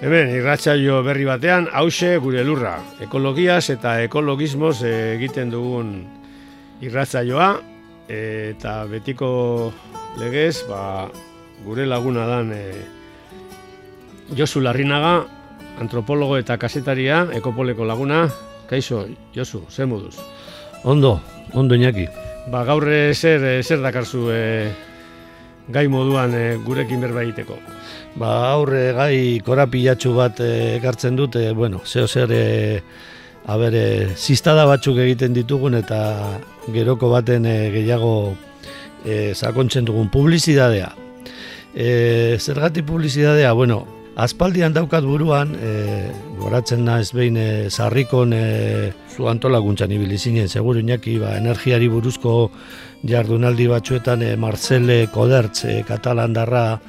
hemen irratsaio berri batean hause gure lurra. Ekologiaz eta ekologismoz egiten dugun irratsaioa eta betiko legez ba, gure laguna dan e, Josu Larrinaga, antropologo eta kasetaria, ekopoleko laguna. Kaixo, Josu, ze moduz? Ondo, ondo inaki. Ba, gaur zer, zer dakarzu e, gai moduan e, gurekin berba egiteko. Ba, aurre gai korapilatxu bat e, ekartzen dute, bueno, zeo zer, e, abere, zistada batzuk egiten ditugun eta geroko baten e, gehiago e, sakontzen dugun publizidadea. E, zergatik publizidadea, bueno, aspaldian daukat buruan, e, goratzen naiz behin e, zarrikon e, zu antolaguntzan ibili zinen, seguru inaki, ba, energiari buruzko jardunaldi batzuetan e, Marcele Kodertz e, katalandarra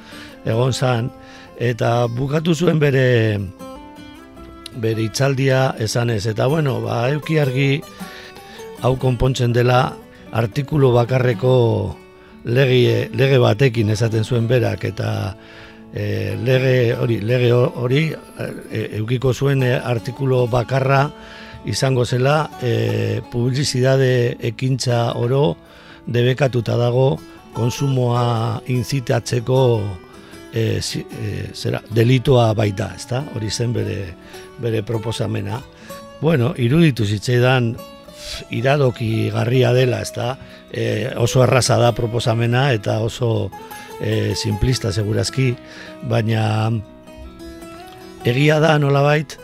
egon zan, eta bukatu zuen bere bere itzaldia esanez, eta bueno, ba, euki argi hau konpontzen dela artikulu bakarreko lege, lege batekin esaten zuen berak, eta e, lege hori, lege hori e, eukiko zuen e, artikulu bakarra izango zela e, publizidade ekintza oro debekatuta dago konsumoa inzitatzeko e, zera, delitua baita, ezta? Hori zen bere, bere proposamena. Bueno, iruditu zitzaidan iradoki garria dela, ezta? E, oso erraza da proposamena eta oso e, simplista segurazki, baina egia da nolabait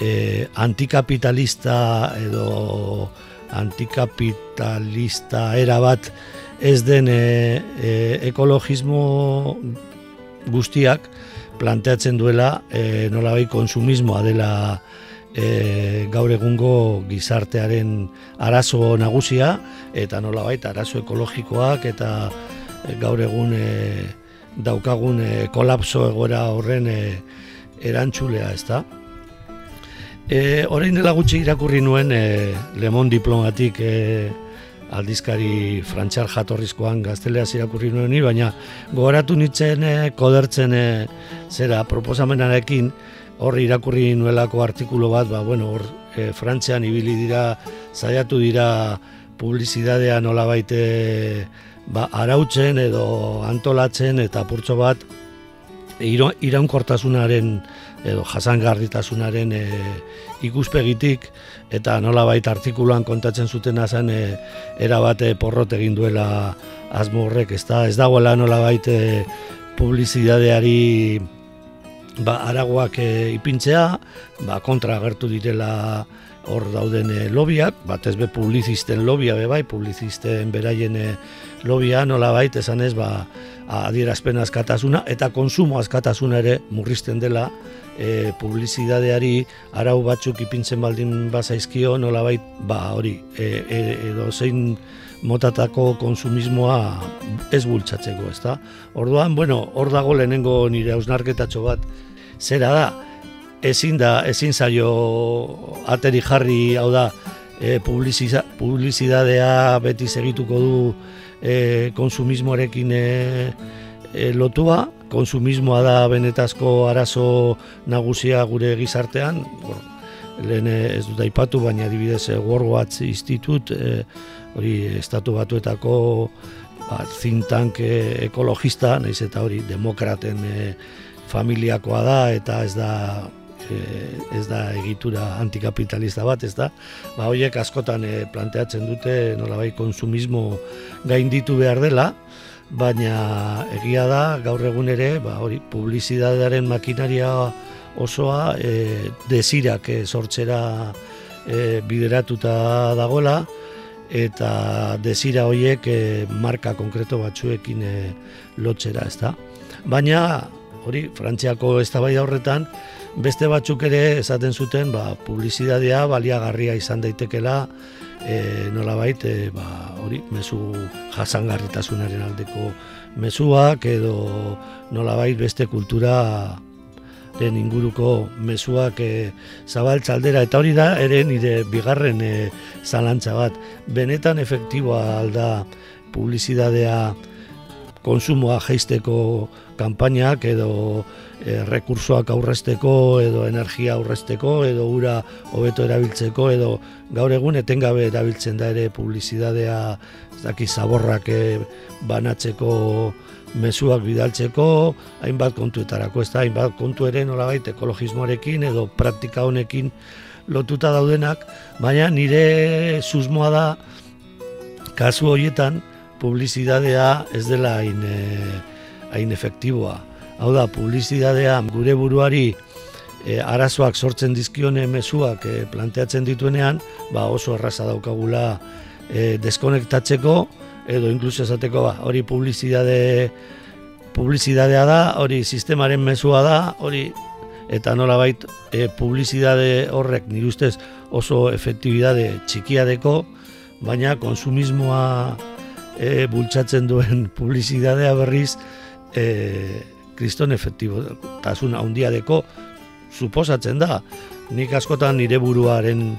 e, antikapitalista edo antikapitalista era bat ez den e, e, ekologismo guztiak planteatzen duela e, nolabait konsumismoa dela e, gaur egungo gizartearen arazo nagusia eta nolabait arazo ekologikoak eta gaur egun e, daukagun e, kolapso egoera horren e, erantzulea, ezta? E, orain dela gutxi irakurri nuen e, Lemon diplomatik e, aldizkari frantxar jatorrizkoan gazteleaz irakurri nuen ni, baina gogoratu nitzen e, kodertzen e, zera proposamenarekin hor irakurri nuelako artikulu bat, ba, bueno, hor e, frantzean ibili dira, zaiatu dira publizidadea nola baite ba, arautzen edo antolatzen eta purtso bat iraunkortasunaren edo jasangarritasunaren e, ikuspegitik eta nolabait artikuluan kontatzen zuten zen e, era bate porrot egin duela asmo horrek, ez da ez dagoela nolabait e, publizidadeari ba, aragoak e, ipintzea, ba, kontra agertu direla hor dauden e, lobiak, bat ez be publizisten lobia be bai, publizisten beraien e, lobia nolabait esan ez ba, adierazpen askatasuna eta konsumo askatasuna ere murrizten dela e, publizidadeari arau batzuk ipintzen baldin bazaizkio nolabait ba hori e, e, edo zein motatako konsumismoa ez bultzatzeko, ezta? Orduan, bueno, hor dago lehenengo nire ausnarketatxo bat zera da ezin da ezin zaio ateri jarri hau da e, publizidadea beti segituko du e, konsumismoarekin e, e, lotua, konsumismoa da benetazko arazo nagusia gure gizartean, Bor, lehen ez dut aipatu, baina adibidez e, World Institut, e, hori estatu batuetako ba, zintank e, ekologista, naiz eta hori demokraten e, familiakoa da eta ez da e, ez da egitura antikapitalista bat, ez da? Ba, horiek askotan e, planteatzen dute nolabait konsumismo gainditu behar dela, baina egia da gaur egun ere, ba, hori publizidadearen makinaria osoa e, desirak e, sortzera e, bideratuta dagoela, eta desira horiek e, marka konkreto batzuekin e, lotzera, ez da? Baina, hori, Frantziako eztabaida horretan, beste batzuk ere esaten zuten, ba, publizidadea baliagarria izan daitekela, e, nolabait, e, ba, hori, mezu jasangarritasunaren aldeko mezuak edo nolabait beste kultura den inguruko mezuak e, zabaltzaldera eta hori da ere nire bigarren e, zalantza bat. Benetan efektiboa alda publizidadea konsumoa jaisteko kanpainak edo e, rekursoak aurrezteko edo energia aurrezteko edo ura hobeto erabiltzeko edo gaur egun etengabe erabiltzen da ere publizidadea ez daki zaborrak e, banatzeko mezuak bidaltzeko hainbat kontuetarako ez da hainbat kontu ere nolabait ekologismoarekin edo praktika honekin lotuta daudenak baina nire susmoa da kasu horietan publizidadea ez dela hain e, hain efektiboa. Hau da, publizidadea gure buruari e, arazoak sortzen dizkione mezuak e, planteatzen dituenean, ba oso erraza daukagula e, deskonektatzeko, edo inkluso esateko ba, hori publizidade publizidadea da, hori sistemaren mezua da, hori eta nola bait e, publizidade horrek nire ustez oso efektibidade txikiadeko, baina konsumismoa e, bultzatzen duen publizidadea berriz e, kriston efektibo tasun handiadeko suposatzen da. Nik askotan nire buruaren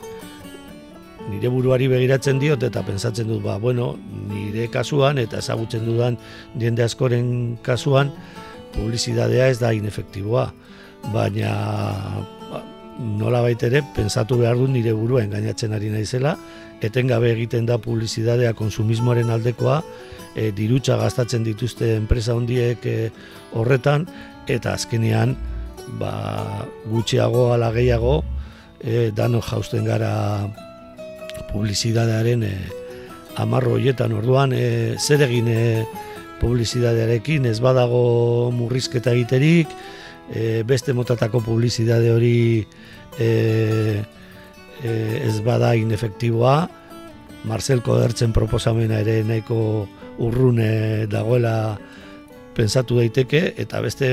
nire buruari begiratzen diot eta pensatzen dut, ba, bueno, nire kasuan eta ezagutzen dudan jende askoren kasuan publizidadea ez da inefektiboa. Baina ba, nola ere, pensatu behar du nire burua engainatzen ari naizela, etengabe egiten da publizidadea konsumismoaren aldekoa, e, dirutza gastatzen dituzte enpresa hondiek e, horretan eta azkenean ba, gutxiago ala gehiago e, dano jausten gara publizidadearen e, amarro hoietan orduan e, zer egin e, publizidadearekin ez badago murrizketa egiterik e, beste motatako publizidade hori e, e, ez bada inefektiboa. Marcel Kodertzen proposamena ere nahiko urrune dagoela pensatu daiteke eta beste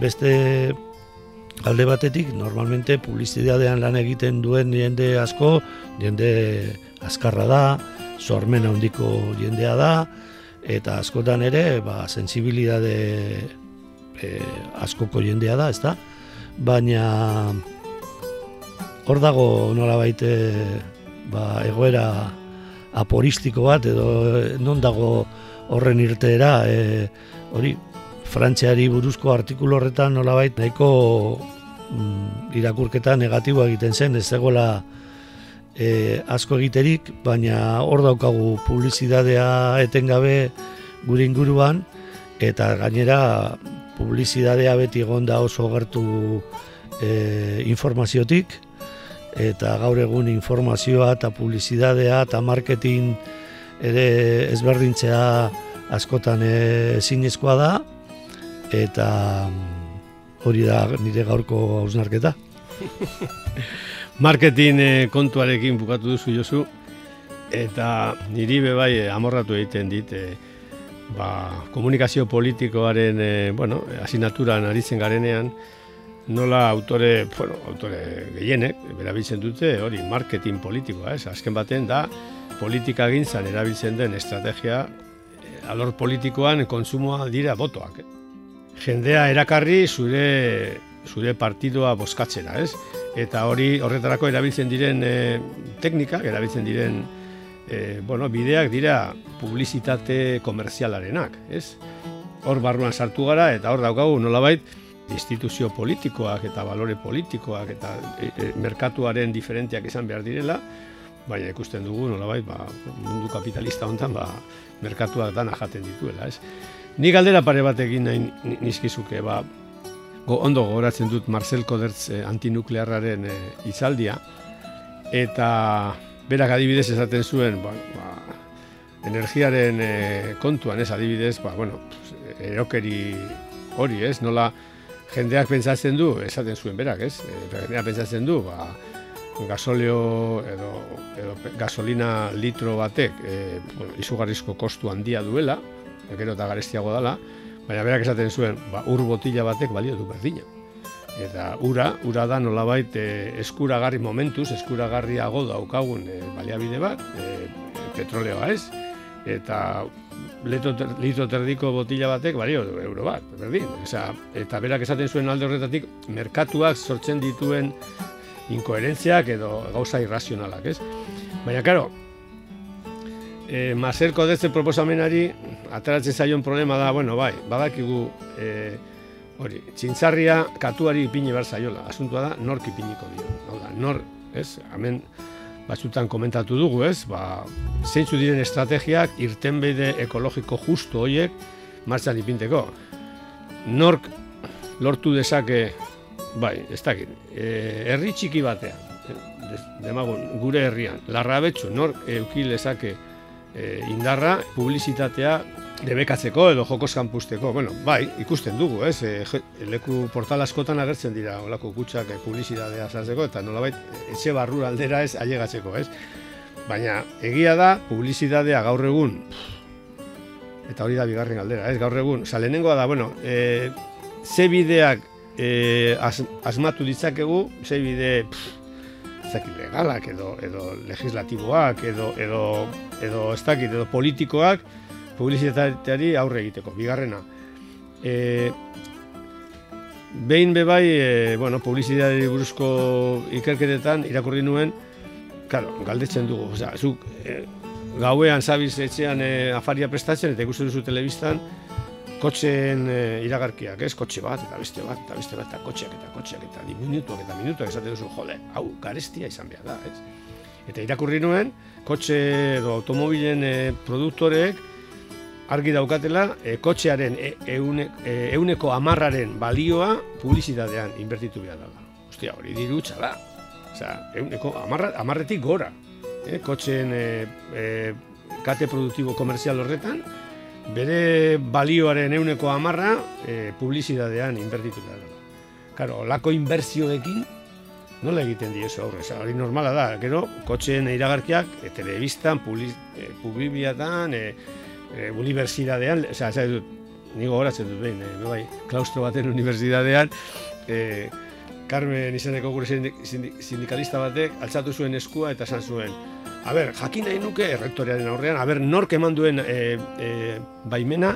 beste alde batetik normalmente publizitatean lan egiten duen jende asko, jende azkarra da, sormen handiko jendea da eta askotan ere ba sensibilitate e, askoko jendea da, ezta? Baina hor dago nolabait e, ba egoera aporistiko bat edo eh, non dago horren irteera e, hori Frantziari buruzko artikulu horretan nolabait nahiko mm, irakurketa negatiboa egiten zen ez zegoela e, asko egiterik baina hor daukagu publizidadea etengabe gure inguruan eta gainera publizidadea beti egonda oso gertu e, informaziotik eta gaur egun informazioa eta publizidadea eta marketing ere ezberdintzea askotan ezinezkoa da eta mm, hori da nire gaurko hausnarketa. marketing eh, kontuarekin bukatu duzu jozu eta niri bebai eh, amorratu egiten dit ba, komunikazio politikoaren bueno, asinaturan aritzen garenean nola autore, bueno, autore gehienek, erabiltzen dute, hori, marketing politikoa, ez? Azken baten da, politika gintzan erabiltzen den estrategia, eh, alor politikoan konsumoa dira botoak. Eh? Jendea erakarri zure, zure partidoa boskatzera, ez? Eta hori horretarako erabiltzen diren e, teknikak, erabiltzen diren e, bueno, bideak dira publizitate komerzialarenak, ez? Hor barruan sartu gara eta hor daukagu nolabait, instituzio politikoak eta balore politikoak eta e, e, merkatuaren diferentiak izan behar direla, baina ikusten dugu nolabait ba, mundu kapitalista hontan ba, merkatuak dana jaten dituela, ez? Ni galdera pare bat egin nahi nizkizuke, ba, go, ondo gogoratzen dut Marcel Kodertz eh, antinuklearraren eh, izaldia, eta berak adibidez esaten zuen, ba, ba, energiaren eh, kontuan ez adibidez, ba, bueno, erokeri hori ez, nola jendeak pentsatzen du, esaten zuen berak ez, e, jendeak pentsatzen du, ba, gasolio edo, edo gasolina litro batek e, bueno, izugarrizko kostu handia duela, gero eta garestiago dela, baina berak esaten zuen, ba, ur botila batek balio du berdina. Eta ura, ura da nolabait e, eskuragarri momentuz, eskuragarriago daukagun e, baliabide bat, e, petroleoa ez, eta leto, litro terdiko botila batek balio du euro bat, berdin. Osea, eta berak esaten zuen alde horretatik, merkatuak sortzen dituen inkoherentziak edo gauza irrazionalak, ez? Baina, karo, e, mazerko dezen proposamenari, ateratzen zaion problema da, bueno, bai, badakigu, e, hori, txintzarria katuari ipini behar zaiola, asuntua da, nork ipiniko dio, hau da, nor, ez, hemen, batzutan komentatu dugu, ez, ba, zeintzu diren estrategiak irtenbide ekologiko justu horiek martxan ipinteko. Nork lortu dezake Bai, ez dakit. E, herri txiki batean, e, demagun, gure herrian, larra betxu, nor eukilezake e, indarra, publizitatea debekatzeko edo jokos kanpusteko. Bueno, bai, ikusten dugu, ez? E, leku portal askotan agertzen dira, olako kutsak e, publizitatea sartzeko, eta nolabait, etxe barrura aldera ez ailegatzeko, ez? Baina, egia da, publizitatea gaur egun, eta hori da bigarren aldera, ez? Gaur egun, salenengoa da, bueno, e, ze bideak e, asmatu ditzakegu, zei bide legalak edo, edo legislatiboak edo, edo, edo ez dakit, edo politikoak publizitateari aurre egiteko, bigarrena. E, behin bebai, e, bueno, publizitateari buruzko ikerketetan irakurri nuen, claro, galdetzen dugu, oza, zuk, e, gauean zabiz etxean e, afaria prestatzen eta ikusten duzu telebistan, kotxeen e, iragarkiak, ez? Kotxe bat, eta beste bat, eta beste bat, eta kotxeak, eta kotxeak, eta minutuak, eta minutuak esate duzu, jode, hau, garestia izan behar da, ez? Eta irakurri nuen, kotxe edo automobilen e, produktorek argi daukatela, e, kotxearen e, eune, e, euneko amarraren balioa publizitatean inbertitu behar da. Ostia, hori dirutxa da. Osea, euneko amarra, amarretik gora. E, kotxeen e, e, kate produktibo komerzial horretan, bere balioaren euneko amarra e, publizitatean inbertitu da. Karo, lako inbertsioekin nola egiten diezu aurre, hori normala da, gero, kotxeen iragarkiak, e, telebistan, publibiatan, e, e, unibertsitatean, oza, oza, dut, nigo horatzen dut behin, e, bai, klaustro baten unibertsitatean, e, Carmen izeneko gure sindikalista batek, altzatu zuen eskua eta esan zuen, a ber, jakin nahi nuke errektorearen aurrean, a ber, nork eman duen e, e, baimena,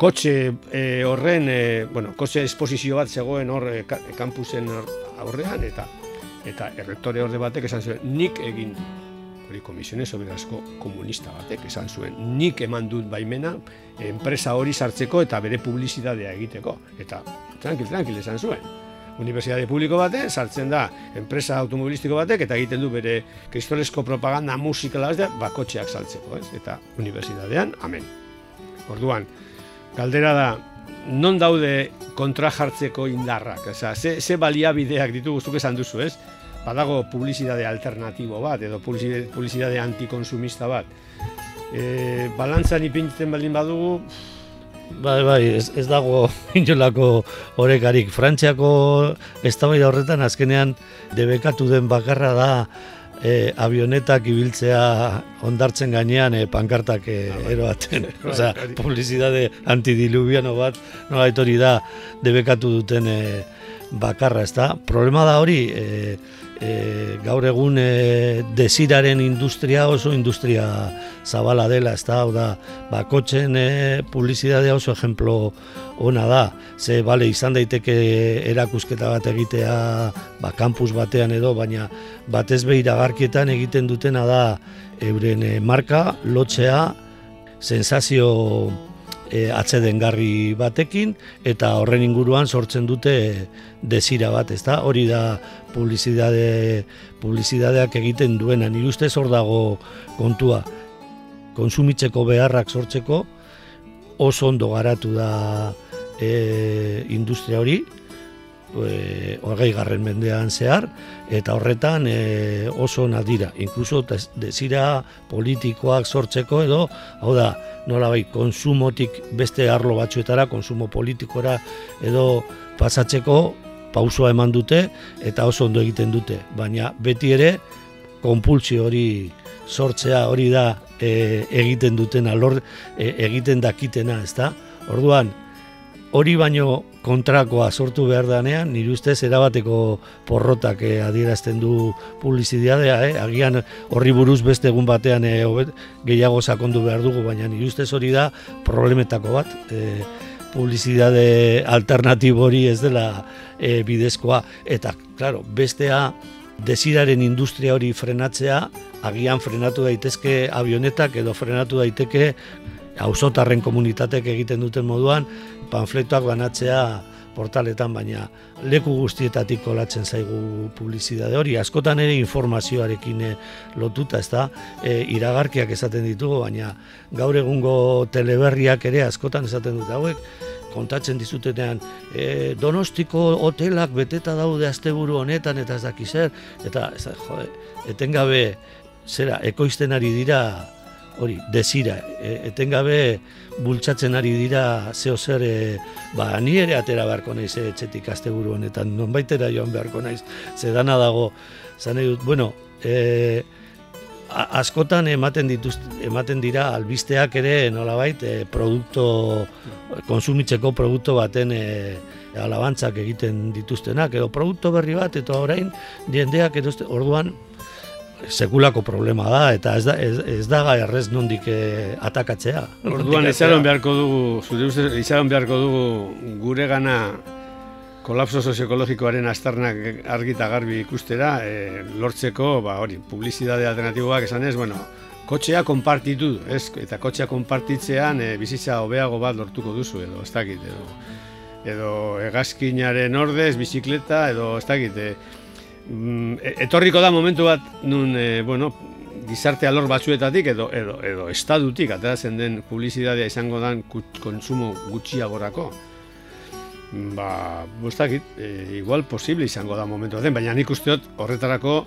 kotxe e, horren, e, bueno, kotxe esposizio bat zegoen hor e, kampusen aurrean, eta eta errektore orde batek esan zuen, nik egin hori komisiones soberansko komunista batek esan zuen, nik eman dut baimena enpresa hori sartzeko eta bere publizitatea egiteko. Eta tranquil, tranquil esan zuen unibertsitate publiko baten, sartzen da enpresa automobilistiko batek, eta egiten du bere kristolesko propaganda musikala da, bakotxeak saltzeko, ez? Eta unibertsitatean, amen. Orduan, galdera da, non daude kontra jartzeko indarrak, Osea, ze, ze baliabideak ditugu zuk esan duzu, ez? Badago publizitate alternatibo bat, edo publizitate antikonsumista bat. E, balantzan ipintzen baldin badugu, Bai, bai, ez, ez dago inolako horrekarik. Frantziako eztabaida horretan azkenean debekatu den bakarra da e, avionetak ibiltzea ondartzen gainean e, pankartak e, eroaten. Osea, publizitate antidilubiano bat, nola hori da debekatu duten e, bakarra, ez da? Problema da hori, e, e, gaur egun e, desiraren industria oso industria zabala dela, ez da, hau da, bakotxen e, publizidadea oso ejemplo ona da, ze bale izan daiteke erakusketa bat egitea ba, kampus batean edo, baina batez behira garkietan egiten dutena da euren e, marka, lotzea, sensazio e, atzedengarri batekin eta horren inguruan sortzen dute desira bat, ezta? Hori da publizidade publizidadeak egiten duena. Ni ustez hor dago kontua. Konsumitzeko beharrak sortzeko oso ondo garatu da e, industria hori, e, garren mendean zehar, eta horretan e, oso ona dira. Inkluso desira politikoak sortzeko edo, hau da, nola bai, konsumotik beste arlo batzuetara, konsumo politikora edo pasatzeko pausua eman dute eta oso ondo egiten dute. Baina beti ere, konpultsio hori sortzea hori da e, egiten duten alor e, egiten dakitena, ezta? Orduan, hori baino kontrakoa sortu behar danean, nire ustez erabateko porrotak eh, adierazten du publizidadea, eh? agian horri buruz beste egun batean eh, gehiago sakondu behar dugu, baina nire ustez hori da problemetako bat, eh, publizidade alternatibo hori ez dela eh, bidezkoa, eta, claro, bestea desiraren industria hori frenatzea, agian frenatu daitezke avionetak edo frenatu daiteke auzotarren komunitatek egiten duten moduan panfletoak banatzea portaletan, baina leku guztietatik kolatzen zaigu publizidade hori. Askotan ere informazioarekin eh, lotuta, ez da, e, iragarkiak esaten ditugu, baina gaur egungo teleberriak ere askotan esaten dut hauek, kontatzen dizutenean e, donostiko hotelak beteta daude asteburu honetan eta ez daki zer eta ez da, jode, etengabe zera ekoizten ari dira hori, desira, e, etengabe bultzatzen ari dira zeo zer, e, ba, ni ere atera beharko naiz e, etxetik asteburu honetan, non baitera joan beharko naiz, ze dana dago, zan dut, bueno, e, askotan ematen dituz, ematen dira albisteak ere nolabait e, produkto konsumitzeko produktu baten e, alabantzak egiten dituztenak edo produktu berri bat eta orain jendeak edo orduan sekulako problema da eta ez da ez, ez da errez nondik eh, atakatzea. Orduan izaron beharko dugu, zure uste izaron beharko dugu gure gana kolapso sozioekologikoaren astarnak argita garbi ikustera, e, lortzeko, ba hori, publizitate alternatiboak esan ez, bueno, kotxea konpartitu, ez? Eta kotxea konpartitzean e, bizitza hobeago bat lortuko duzu edo, ez dakit, edo edo hegazkinaren ordez, bizikleta, edo ez dakit, e, etorriko da momentu bat nun e, bueno, gizarte alor batzuetatik edo edo edo estadutik ateratzen den publizitatea izango dan kontsumo gutxiagorako. Ba, bostakit, e, igual posible izango da momentu den, baina nik usteot horretarako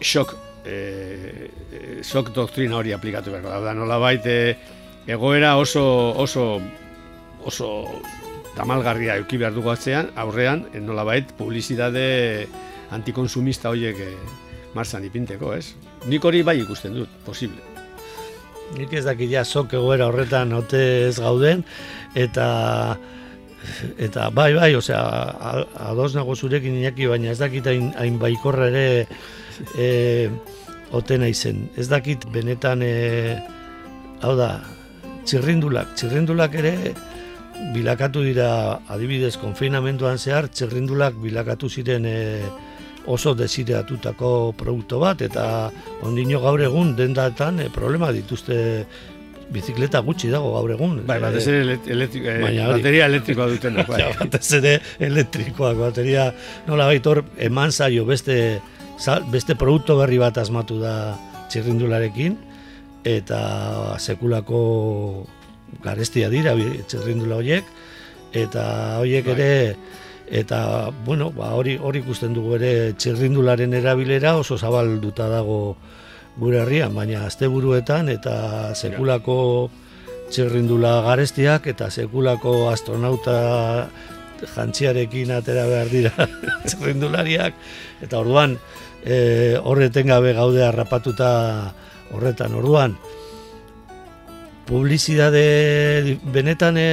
shock e, e, shock doktrina hori aplikatu behar da. Nola baite egoera oso oso oso tamalgarria euki behar dugu atzean, aurrean, nola bait, publizitate antikonsumista horiek e, marzan ipinteko, ez? Nik hori bai ikusten dut, posible. Nik ez dakit ja sok egoera horretan ote ez gauden, eta eta bai bai, osea, ados nago zurekin inaki, baina ez dakit hain, hain baikorra ere e, ote naizen. Ez dakit benetan, e, hau da, txirrindulak, txirrindulak ere bilakatu dira adibidez konfinamentuan zehar, txirrindulak bilakatu ziren e, oso desideatutako produktu bat eta ondino gaur egun dendatan e, problema dituzte bizikleta gutxi dago gaur egun. Bai, batez ere eh, bateria elektrikoa duten. Bai. batez ere elektrikoak, bateria nola baitor eman zaio beste, beste produktu berri bat asmatu da txirrindularekin eta sekulako garestia dira txirrindula horiek eta horiek bai. ere eta bueno, ba, hori hori ikusten dugu ere txirrindularen erabilera oso zabalduta dago gure herrian, baina asteburuetan eta sekulako txirrindula garestiak eta sekulako astronauta jantziarekin atera behar dira txirrindulariak. Eta orduan e, horreten gabe gaude harrapatuta horretan. Orduan publizidade benetan e,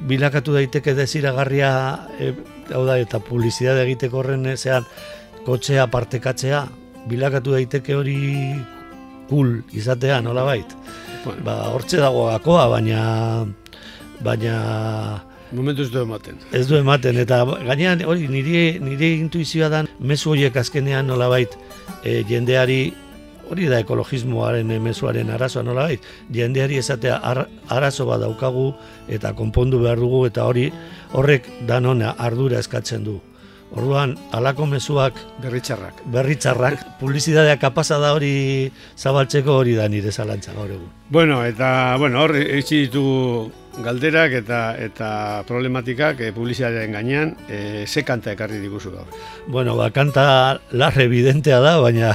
bilakatu daiteke desiragarria e, hau da eta publizitate egiteko horren zean kotxea partekatzea bilakatu daiteke hori cool izatea nola bait ba hortze dago gakoa baina baina momentu ez du ematen. ez du ematen eta gainean hori nire nire intuizioa da mezu horiek azkenean nola bait e, jendeari hori da ekologismoaren emezuaren arazoa nola bai, jendeari esatea arazo bat daukagu eta konpondu behar dugu eta hori horrek danona ardura eskatzen du. Orduan, alako mezuak Berritxarrak. berritzarrak, publizitatea kapasa da hori zabaltzeko hori da nire zalantza gaur egun. Bueno, eta, bueno, hor, eitzi ditugu galderak eta eta problematikak e, publizitatearen gainean, e, ze kanta ekarri diguzu gaur. Bueno, ba, kanta larre evidentea da, baina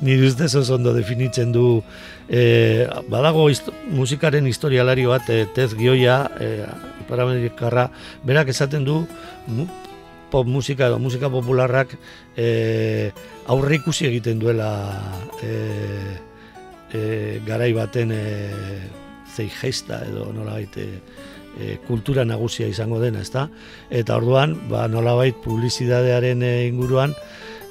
nire ustez oso ondo definitzen du e, badago histo- musikaren historialari bat e, Tez Gioia, e, Iparamerikarra, berak esaten du mu, pop musika edo musika popularrak e, aurre ikusi egiten duela e, e, garai baten e, zei gesta edo nolabait e, e, kultura nagusia izango dena, ezta? Eta orduan, ba, nolabait publizitatearen e, inguruan,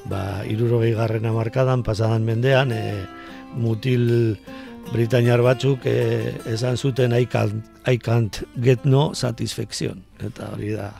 ba, irurogei garren amarkadan, pasadan mendean, e, mutil Britainiar batzuk e, esan zuten I can't, I can't get no satisfaction. Eta hori da